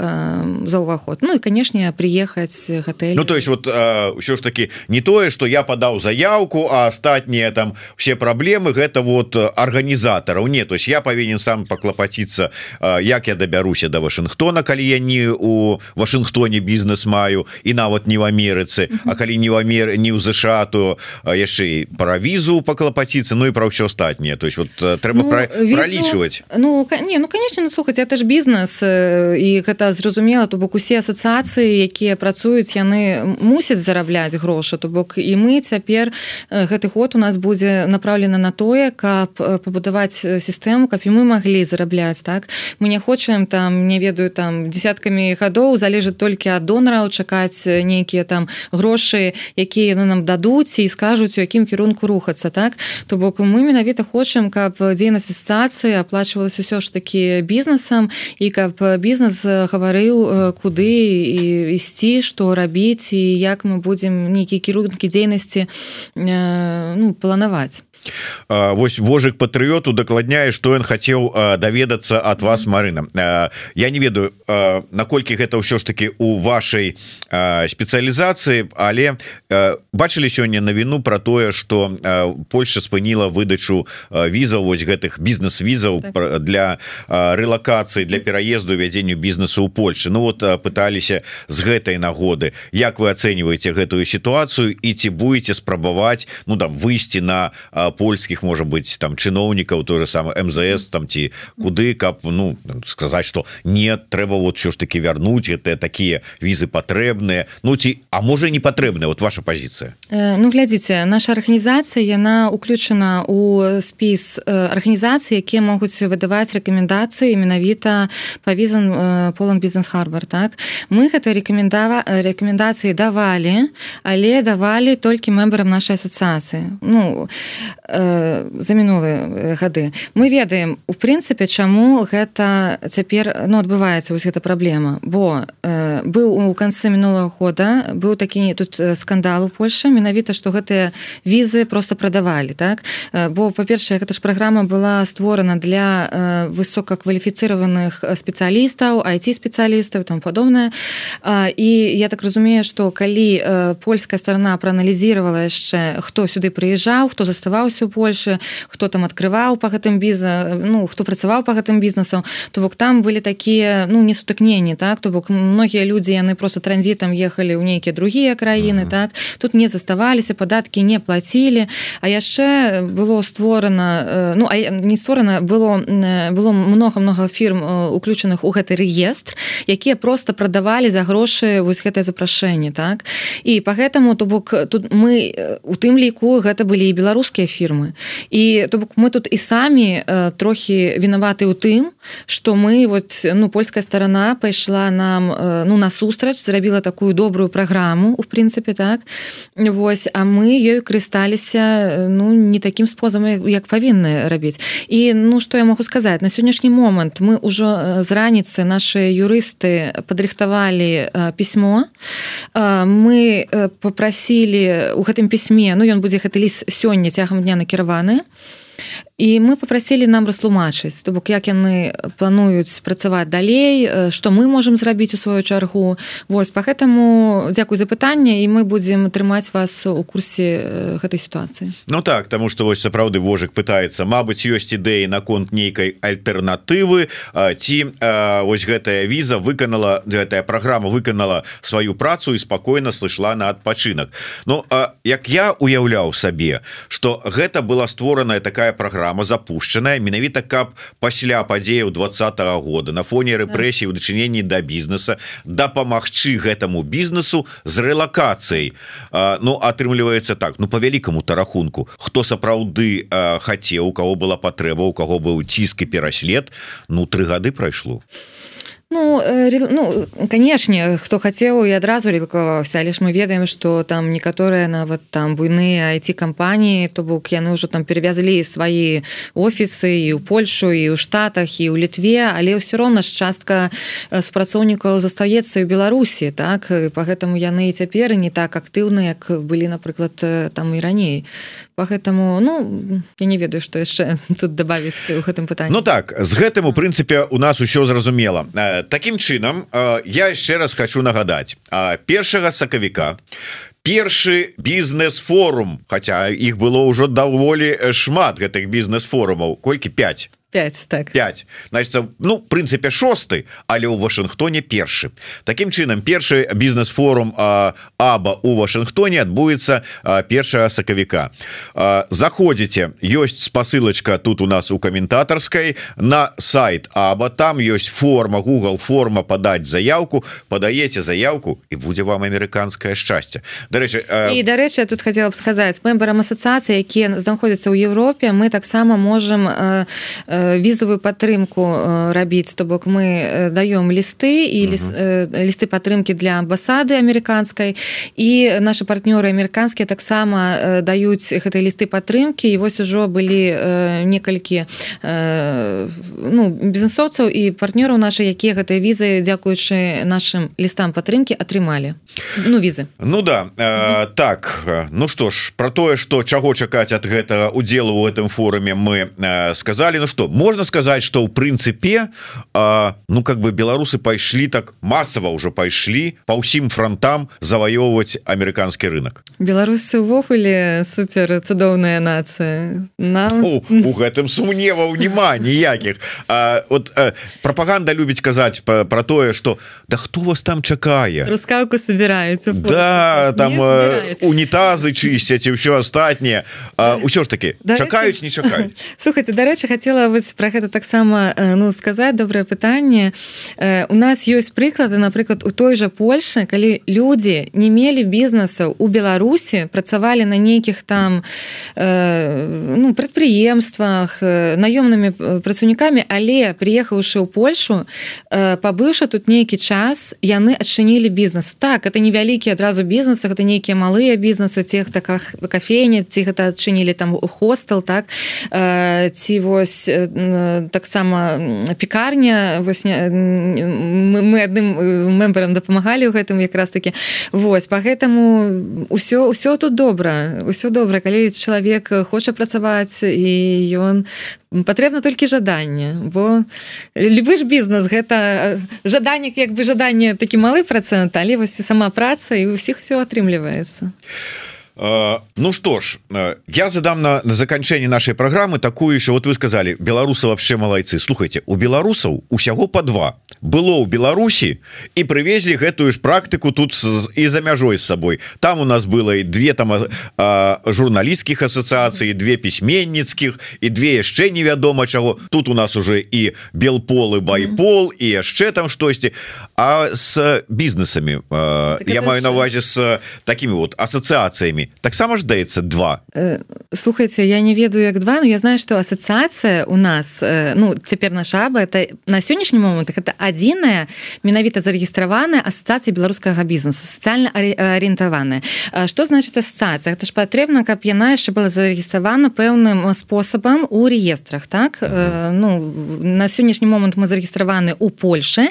за ўваход. Ну і канешне приехаць гатэль. Ну то есть вот ўсё ж таки не тое что я падаў заявку а астатнія там все праблемы гэта вот арганізатараў не то есть я павінен сам паклапаціцца як я дабяруся до Вашингтона Вашингтона калі я не у Вашингтоне бізнес маю і нават не в Амерыцы А калі не в Амер не ў ЗША то яшчэ пра візу паклапаціцца Ну і пра ўсё астатніе то есть вот трэба ну, пра, візу... пралічваць Ну не ну конечно ну, слухаць это ж бізнес і гэта зразумела то бок усе асацыяцыі якія працуюць яны мусяць зарабляць грошы то бок і мы цяпер гэты год у нас будзе направлена на тое каб пабудаваць сістэму каб і мы маглі зарабляць так? Мы не хочам там не ведаю ведаю там десяткамі гадоў залежыць толькі ад донараў чакаць нейкія там грошы якія яны нам дадуць і скажуць у якім кірунку рухацца так? То бок мы менавіта хочам каб дзейнасць асацыі аплачвалася ўсё ж такі бізнесам і каб бізнес гаварыў куды і ісці што рабіць і як мы будзем нейкія кірункі дзейнасці ну планаваць Вось вожык патрыёту дакладняе што ён хацеў даведацца ад вас Марына. Я не ведаю наколькі гэта ўсё ж таки у вашай спецыялізацыі але бачылі сёння навіну про тое что Польша спыніла выдачу візаў вось гэтых бізнес-візаў так. для рэлакацыі для пераезду вядзенню бізнесу ў Польшы. Ну вот пыталіся з гэтай нагоды. Як вы ацэньваеце гэтую сітуацыю і ці будете спрабаваць ну там выйсці на польскіх можа быть там чыноўнікаў той же самый МЗС там ці куды каб ну сказаць что нет трэба вот все ж таки вярнуть это такія візы патрэбныя. Ну ці а можа не патрэбная вот ваша позиция э, Ну глядзіце наша арганізацыя яна уключана у спіс арганізацыі якія могуць выдаваць рэкамендацыі менавіта па візан полон бізнес харбар так? Мы гэта рэкамендава рэкамендацыі давалі але давалі толькі мембрам нашай асацыяцыі. Ну за мінулыя гады. Мы ведаем у прынцыпе чаму гэта цяпер ну адбываецца вось гэта праблема. Бо быў у канцы мінулого года быў такі тут скандал у Польше менавіта што гэтыя візы просто прадавалі так? Бо па-першае гэта ж праграма была створана для высокакваліфіцыраваных спецыялістаў айти спецыялістаў там падобнае. І я так разумею што калі польская сторона прааналізировала яшчэ хто сюды прыязджаў хто заставаўся у Польше хто там открываў по гэтым біза ну хто працаваў по гэтым бізнесам то бок там былі такія ну не сутыкненні так? То бок многія людзі яны просто транзітам ехалі ў нейкія другія краіны так? Тут не заставаліся падаткі не плацілі. А яшчэ было створана ну а не створана было было много много фірм уключаных у гэты реестр якія просто прадавалі за грошы вось гэтае запрашэнне так? І по гэтаму то бок тут мы у тым ліку гэта былі і беларускія фірмы і то бок мы тут і самі трохі вінаваты ў тым что мы вот ну польская сторона пайшла нам ну насустрач зрабіла такую добрую праграму у прынцыпе так? Вось а мы ёю карысталіся ну не таким способам як павінны рабіць. І ну что я могу сказать на сённяшні момант мы ўжо з раніцы наши юрысты падрыхтавалі пісьмо. Мы попрасілі у гэтым пісьме ну ён будзе гэты ліст сёння цягам дня накіраваны і мы попросілі нам растлумачыць то бок як яны плануюць працаваць далей што мы можемм зрабіць у сваю чаргу. Вось по гэтаму дзякуй за пытанне і мы будзем трымаць вас у курсе гэтай сітуацыі. Ну так тому что вось сапраўды вожык пытаецца Мабыць ёсць ідэі наконт нейкай альтэрнатывы ці вось гэтая віза выканала гэтая праграма выканала сваю працу і спакойна слышла на адпачынак. Ну як я уяўляў сабе что гэта была створаная такая праграма запущенная менавіта каб пасля падзеяў двадцатого года на фоне рэпрэсій у дачыненні да бізнеса дапамагчы гэтаму бізнесу з рэлакацыяй. Ну атрымліваецца так ну по вялікаму тарахунку хто сапраўды хацеў у кого была патрэба у кого быў ціск і пераслед ну тры гады прайшло Ну, э, ну канешне хто хацеў і адразу рэлкаваўся але ж мы ведаем што там некаторыя нават там буйныя айти кампаніі то бок яны ўжо там перавязлі свае офісы і ў Польшу і ў штатах і ў літве але ўсё роўна ж частка супрацоўнікаў застаецца ў Беларусі так? По гэтаму яны і цяпер не так актыўны як былі напрыклад там і раней по гэтаму ну я не ведаю што яшчэ тут добавіць у гэтым пытанні Ну так з гэтым у прынцыпе у нас усё зразумела. Таким чынам я яшчэ раз хочу нагадаць. Першага сакавіка першы бізнес-форум Хаця іх было ўжо даволі шмат гэтых бізнес-форумаў колькі 5 5 так. 5 значит ну прынцыпе шосты але ў Вашынгтоне першы Такім чынам першы бізнес-форум аба у Вашынгтоне адбудзецца першага сакавіка. Заходзіце ёсць спасылочка тут у нас у каментатарскай на сайт аба там ёсць форма Google форма падаць заявку падаеце заявку і будзе вам амерыканскае шчасце. Дарэчы і дарэчы тут хотела б сказаць мембарам асацыяцыі якія знаходзяцца ў Европе мы таксама можем э, візавую падтрымку рабіць то бок мы даём лісты і ліс, лісты падтрымки для амбасады амерыканскай і наши партнёры амерыканскія таксама даюць гэтай лісты падтрымки і вось ужо былі некалькі ну бізнесоўцаў і партнёраў наши якія гэтыя візы дзякуючы нашим лістам падтрымки атрымалі. Ну візы Ну да э, так ну что ж про тое что чаго чакаць от гэтага удзелу у этом форуме мы э, сказали. Ну что можно сказать что у прынцыпе ну как бы беларусы пайшлі так массово уже пайшлі по ўсім фронтам заваёўваць амерыканскі рынок. Беларусы увогуле супер цудоўная нацыя нам у, у гэтым сумневаў няма ніякіх вот пропаганда любіць казаць про, про тое что да хто вас там чакае рускаўку собираюцца да там унітазы чысцяць і ўсё астатняе ўсё ж таки чакаюць не чакаюць слухайте дарэчы хотела вы вось про гэта таксама ну сказаць добрае пытанне. У нас ёсць прыклады напрыклад у той жа Польше калі людзі не мелі бізнесаў у Беларусі працавалі на нейкіх там ну прадпрыемствах наёмнымі працаўнікамі але приехаўшы ў Польшу пабыўшы тут нейкі час яны адчынілі бізнес. Так это невялікія адразу бізнесы гэта нейкія малыя бізнесы тех таках кафейні ці гэта адчынілі там хостел так? Ці вось таксама пекарня вось мы, мы адным мембарам дапамагалі ў гэтым якраз таки вось по гэтаму ўсё ўсё тут добра ўсё добра. Калі чалавек хоча працаваць і ён патрэбна толькі жаданне бо любы ж бізнес гэта жаданнік як бы жаданне такі малы працэнт але вось сама праца і ўсіх все атрымліваецца Ну что ж я задам на, на заканчэнне нашай праграмы такую еще вот вы сказали беларусы вообще малайцы слухайте у беларусаў усяго по два. Было ў Беларусі і прывезлі гэтую ж практыку тут і за мяжой з сабой там у нас было і две там журналісцкіх асацыяцый две пісьменніцкіх і две яшчэ невядома чаго тут у нас уже і белполы байпол і яшчэ там штосьці а с бізнесамі так я маю на увазе с такими вот асацыяцыямі таксама ж даецца два. Э, слухайте я не ведаю як два но я знаю что асацыяцыя у нас э, ну цяпер наша аба это на сённяшні момант это адзіная менавіта зарэгістраваная асацыяцыя беларускага бізнесу сацыяльна арыентаваная что значит асацыяцыя это ж патрэбна каб яна яшчэ была зарэгістравана пэўным спосабам у реестрах так? Ну на сённяшні момант мы зарэгістраваны у Польше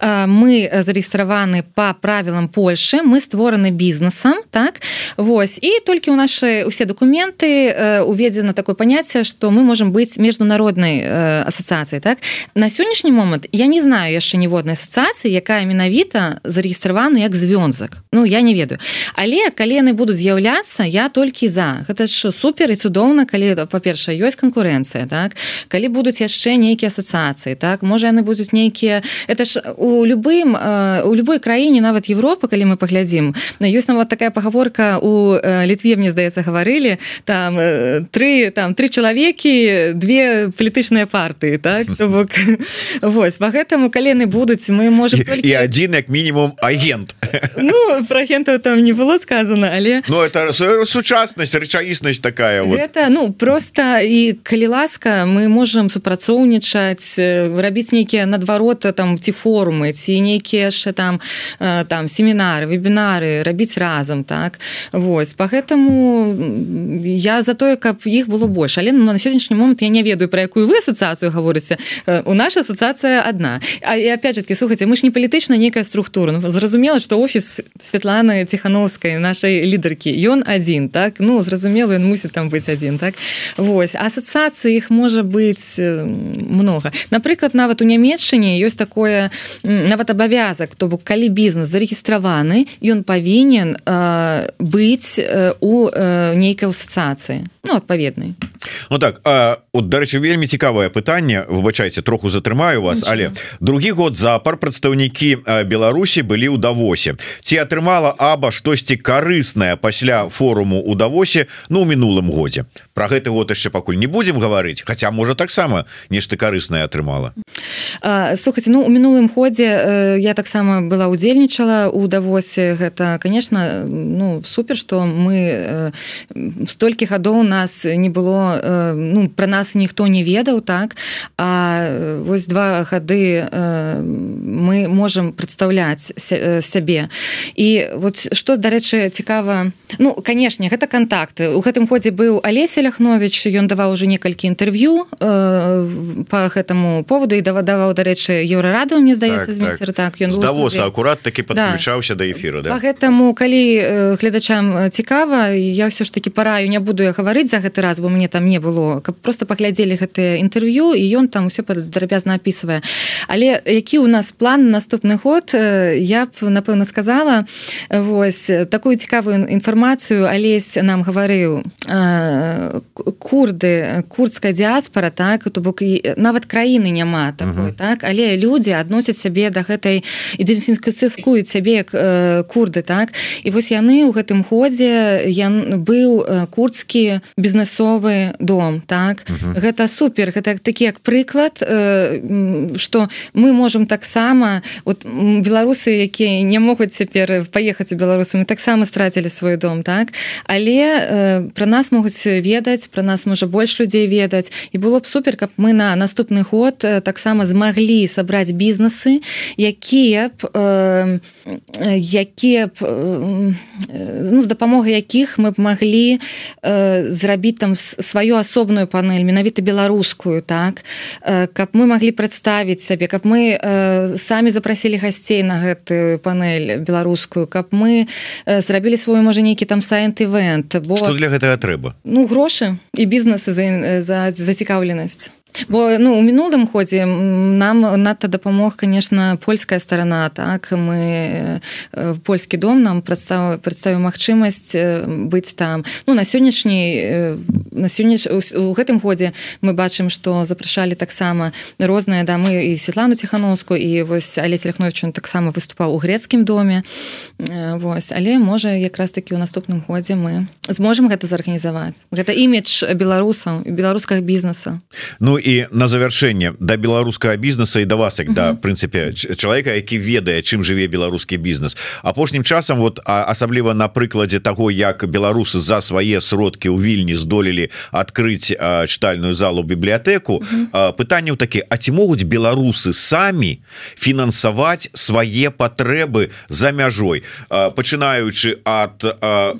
мы зарэгістраваны по правілам Польши мы створаны бізнесам так? Вось і толькі ў нашы усе документы уведзена такое паняцце что мы можем быць міжнароднай асацыяцыі так? На сённяшні момант я не знаю яшчэ ніводнай асацыяцыі якая менавіта зарэгістраваны як звёнзак. Ну я не ведаю. Але калі яны будуць з'яўляцца я толькі за. Гэта ж супер і цудоўна калі па-першае ёсць канкурэнцыя так? Калі будуць яшчэ нейкія асацыяцыі так? Можа яны будуць нейкія. Это ж у любым у любой краіне нават Европы калі мы паглядзім ёсць нават такая пагаворка у літве мне здаецца гаварылі там три там три чалавекі две палітычныя партыі так бок вось па гэтаму калены будуць мы можем толькі... і адзін як мінімум агент. Ну про агентаў там не было сказано але Ну это сучаснасць рэчаіснасць такая вот. это ну просто і калі ласка мы можем супрацоўнічаць рабіць нейкія надвароты там ці форумы ці нейкія яшчэ там там семінары вебінары рабіць разам так. Вось по гэтаму я за тое каб іх было больш але ну, на сённяшні момант я не ведаю про якую вы асацыяцыю гаворыце у наша асацыяцыя одна. А і опять же таки слухайте мы ж не палітычна некая структура. Ну, зразумела что офіс Святланы тихохановскай нашай лідаркі ён один так? Ну зразумела ён мусіць там быць один так? Вось асацыяцыі іх можа быць много. Напрыклад нават у нямецчыне ёсць такое нават абавязак то бок калі бізнес зарэгістраваны ён павінен э, быць э, у э, нейкай асацыяцыі. Ну адпаведнай. Ну так от дарэчы вельмі цікавае пытанне. Выбачайце троху затрымаю вас Ничего. але другі год запар прадстаўнікі Беларусі былі ў давосе. Ці атрымала аба штосьці карыснае пасля форуму у давосе ну мінулым годзе? Про гэты год яшчэ пакуль не будзем гаварыць Хаця можа таксама нешта карыснае атрымала. Слухайте ну у мінулым ходзе я таксама была удзельнічала у давосе. Гэта конечно ну супер что мы столькі гадоў нас не было ну про нас ніхто не ведаў так? А вось два гады мы можем прадстаўляць сябе і вот что дарэчы цікава ну канешне гэта контакты. У гэтым ходзе быў Алеся ляхнович ён даваў уже некалькі інтэрв'ю э, по гэтаму поводу і дава даваў дарэчы еўрараду мне здаецца так, так. так ён давоса акурат таки подключаўся да, да эфиру да? гэтаму калі гледачам цікава я все ж таки параю не буду я гаварыць за гэты раз бо мне там не было. Каб просто паглядзелі гэтые інтэрв'ю і ён там все падрабязна опісвае але які у нас план наступны год я б напэўна сказала. Вось такую цікавую інфармацыю алесь нам гаварыў. Курды курдская дыаспора так то бок нават краіны няма такой uh -huh. так? Але людзі адносяць сябе да гэтай ідэнфікацыфкуюць сябе як курды так? І вось яны ў гэтым ходзе будзе ён быў курцкі бізнесовы дом так? -huh. гэта супер гэта такі як прыклад что мы можем таксама вот беларусы якія не могуць цяпер паехаць у беларусы мы таксама страцілі свой дом так? Але про нас могуць ведаць про нас можа больш людзей ведаць. І было б супер каб мы на наступны год таксама змаглі сабраць бізнесы якія б э, якія б э, ну з дапамогай якіх мы б маглі э, зрабіць там сваю асобную панель менавіта беларускую так? Э, каб мы маглі прадставіць сабе каб мы э, самі запрасілі гасцей на гэтую панель беларускую каб мы э, зрабілі свой можа нейкі там сайт івент бо Што для гэтага трэба? Ну грошы і бізнесы за, за зацікаўленасць бо ну у мінулым ходзе нам надта дапамог конечно польская сторона так? Мы э, польскі дом нам прадстав прадставіў магчымасць э, быць там. Ну на сённяшні э, на сёння у гэтым годзе мы бачым что запрашалі таксама розныя дамы і Светлану ціхановскую і вось алесь ляхновичу таксама выступаў у грецкім доме. Вось але можа якраз таки у наступным годзе мы зможам гэта зарганізаваць. Гэта імідж беларусаў беларускага бізнеса. Ну і на завяршэнне да беларускага бізнеса і да вас як да прынцыпе чалавека які ведае чым жыве беларускі бізнес. Апошнім часам вот асабліва на прыкладзе того як беларусы за свае сродкі ў вільні здолелі адкрыць чытальную залу бібліятэку пытанняў такі А ці могуць беларусы самі фінансаваць свае патрэбы за мяжой? Пачынаючы ад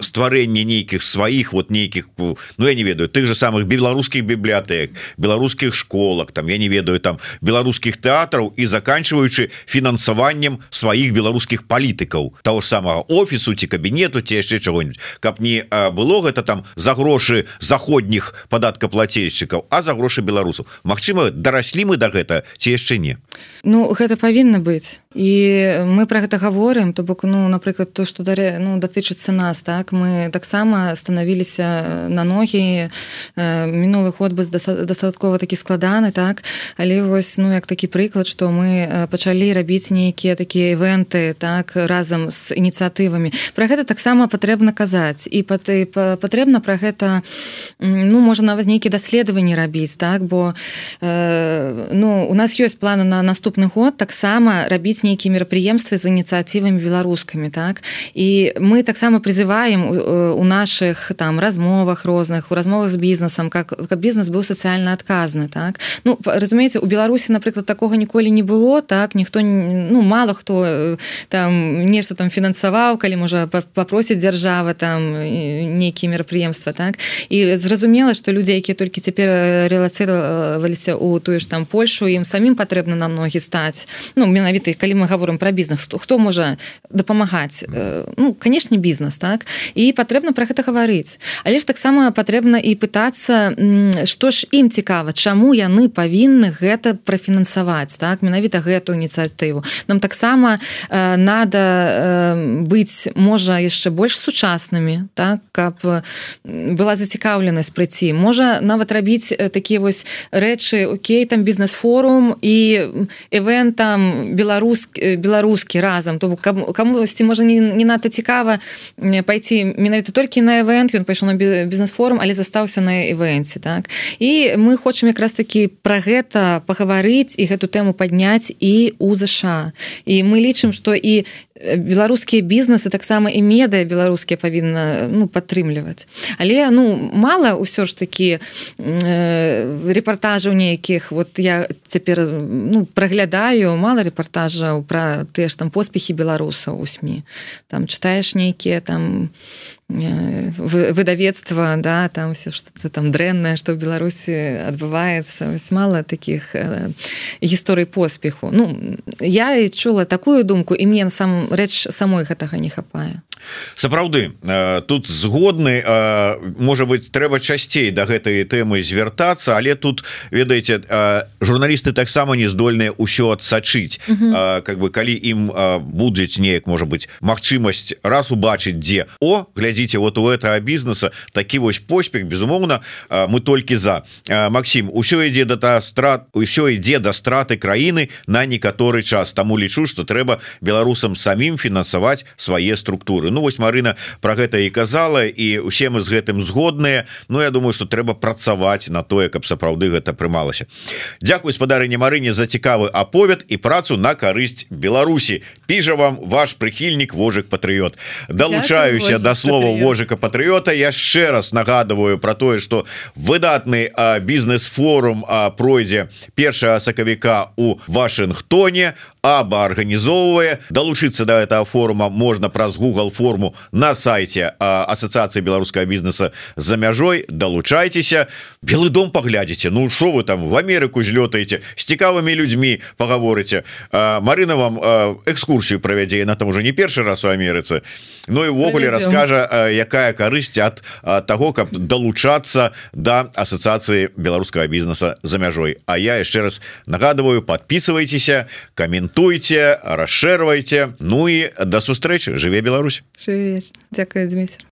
стварэння нейкіх сваіх вот нейкіх Ну я не ведаю тых же самых беларускіх бібліятэк беларускіх школах там я не ведаю там беларускіх тэатраў і заканчиваючы фінансаваннем сваіх беларускіх палітыкаў. Того ж самого офісу ці кабінету ці яшчэ чого-нибудь каб не было гэта там за грошы заходніх падаткаплацельшчыкаў а за грошы беларусаў. Мачыма дараслі мы до да гэта ці яшчэ не? Ну гэта павінна быць. І мы про гэта говорим то бок ну напрыклад то что даре ну датычыцца нас так мы таксама станавіліся на ногі мінулы ход бы дастаткова такі складаны так? Але вось ну як такі прыклад что мы пачалі рабіць нейкія такія івенты так разам з ініцыятывамі. Про гэта таксама патрэбна казаць. І па ты патрэбна про гэта ну можа нават нейкі даследаванні рабіць так? Бо э, ну у нас ёсць планы на наступны год таксама рабіць нейкія мерапрыемствы з ініцыятывамі беларускамі так? І мы таксама призываем у наших там размовах розных у размовах з бізнесам как каб бізнес быў сацыяльна адказны так? Ну разумееце у беларусі напрыклад такога ніколі не было так? Ніхто ну мало хто там нешта там фінансаваў калі можа попросіць дзяржава там нейкія мерапрыемства так? І зразумела что людзі якія толькі цяпер релацыраваліся у тую ж там Польшу ім самім патрэбна на ногі стаць. Ну менавіта калі мы говорим про бізнес то хто можа дапамагаць? Ну канешне бізнес так? І патрэбна про гэта гаварыць. Але ж таксама патрэбна і пытацца што ж ім цікава чаму яны павінны гэта профінансаваць так менавіта гэту ініцыятыву. Нам таксама э, надо э, быць можа яшчэ больш сучаснымі так каб была зацікаўленасць прыйці можа нават рабіць такія вось рэчы Окей там бізнес-форум і івент там беларус беларускі беларускі разам то камусьці можа не, не надта цікава пайти менавіта толькі на івент ён пайшоў на бізнес-форум але застаўся на івенце так. І мы хочам якраз таки про гэта пагаварыць і гэту тэму падняць і у ЗША і мы лічым что і беларускія бізнесы таксама і медыя беларускія павінна ну падтрымліваць але ну мало ўсё ж таки э, рэпартажаў нейкіх. Вот я цяпер ну праглядаю мало рэпартажаў пра тыя ж там поспехі беларусаў у сМ там чытаеш нейкія там выдавецтва да там все что там дрэннае что в беларусі адбываецца. Вось мало таких э, гісторый поспеху. Ну я і чула такую думку і мне сам рэч самой гэтага не хапае сапраўды э, тут згодны э, можа быть трэба часцей до да гэтай тэмы звяртацца але тут ведаеце э, журналісты таксама не здольныя ўсё адсачыць. Как бы калі ім будзе неяк можа быть магчымасць раз убачыць дзе о глядзіце вот у этого бізнеса такі вось поспех безумоўна мы толькі за. Макссім усё ідзе да та страт ўсё ідзе да страты краіны на некаторы час. Таму лічу что трэба беларусам самі самим фінансаваць свае структуры Ну вось Марына про гэта і казала і усе мы з гэтым згодныя. Ну я думаю что трэба працаваць на тое каб сапраўды гэта прымалася. Дякую спадарыне Марыне за цікавы аповед і працу на карысць Беларусі. Піжа вам ваш прыхільнік вожык патрыот далучаюся до да слова вожыка патрыота яшчэ раз нагадываю про тое что выдатны бізнес-форум пройдзе першага сакавіка у Вашынгтоне. Аба арганізоўвае. Далучыцца до да этого форума можна праз Google форму на сайте ассоциации беларускага бізнеса за мяжой далучайцеся белый дом паглядзіце Ну что вы там в Америку злётаеце з цікавымі людзьмі паговорыце Марына вам экскурсію правядзе на там уже не першы раз у Амерыцы Ну івогуле раскажа якая карысць ад того каб далучацца до да ассоциации беларускага бізнеса за мяжой А я яшчэ раз нагадываю подписывайтеся каментуйте расшэрвайте Ну і до сустрэчы жыве Беларусь Дзякую Дмітрий